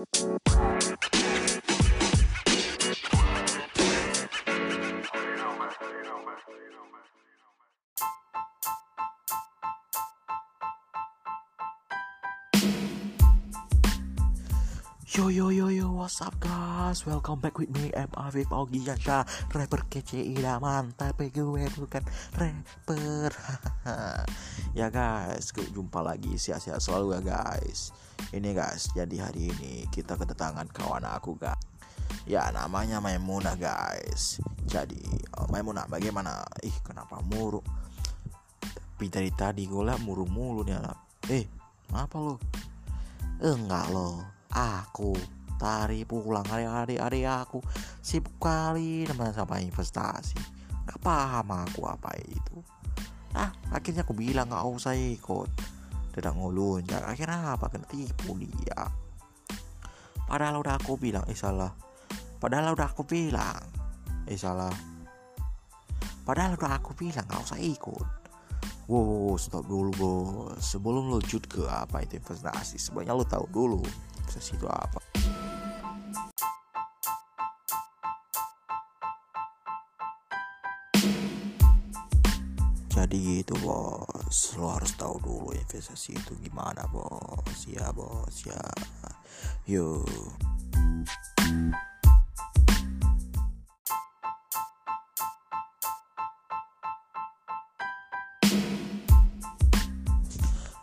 Música Yo yo yo yo what's up guys? Welcome back with me M Afif Augiansha Rapper kece idaman Tapi gue bukan rapper. Ya guys Jumpa lagi. Sia-sia selalu ya guys. Ini guys Jadi hari ini Kita kedatangan kawan aku guys. Ya namanya Maimunah guys. Jadi oh, Maimunah bagaimana? Ih kenapa muruk? Tapi dari tadi gue liat muru mulu nih anak. Eh apa lo? Enggak loh aku tari pulang hari-hari aku sibuk kali teman sama investasi. Gak paham aku apa itu. Ah akhirnya aku bilang gak usah ikut. Tidak ngulun ya akhirnya apa? Kena tipu dia. Padahal udah aku bilang eh salah. Padahal udah aku bilang eh salah. Padahal udah aku bilang gak usah ikut. Wow, stop dulu bos. Sebelum lo jut ke apa itu investasi, sebenarnya lo tahu dulu investasi itu apa. Jadi gitu bos, lo harus tahu dulu investasi itu gimana bos, ya bos ya. Yuk.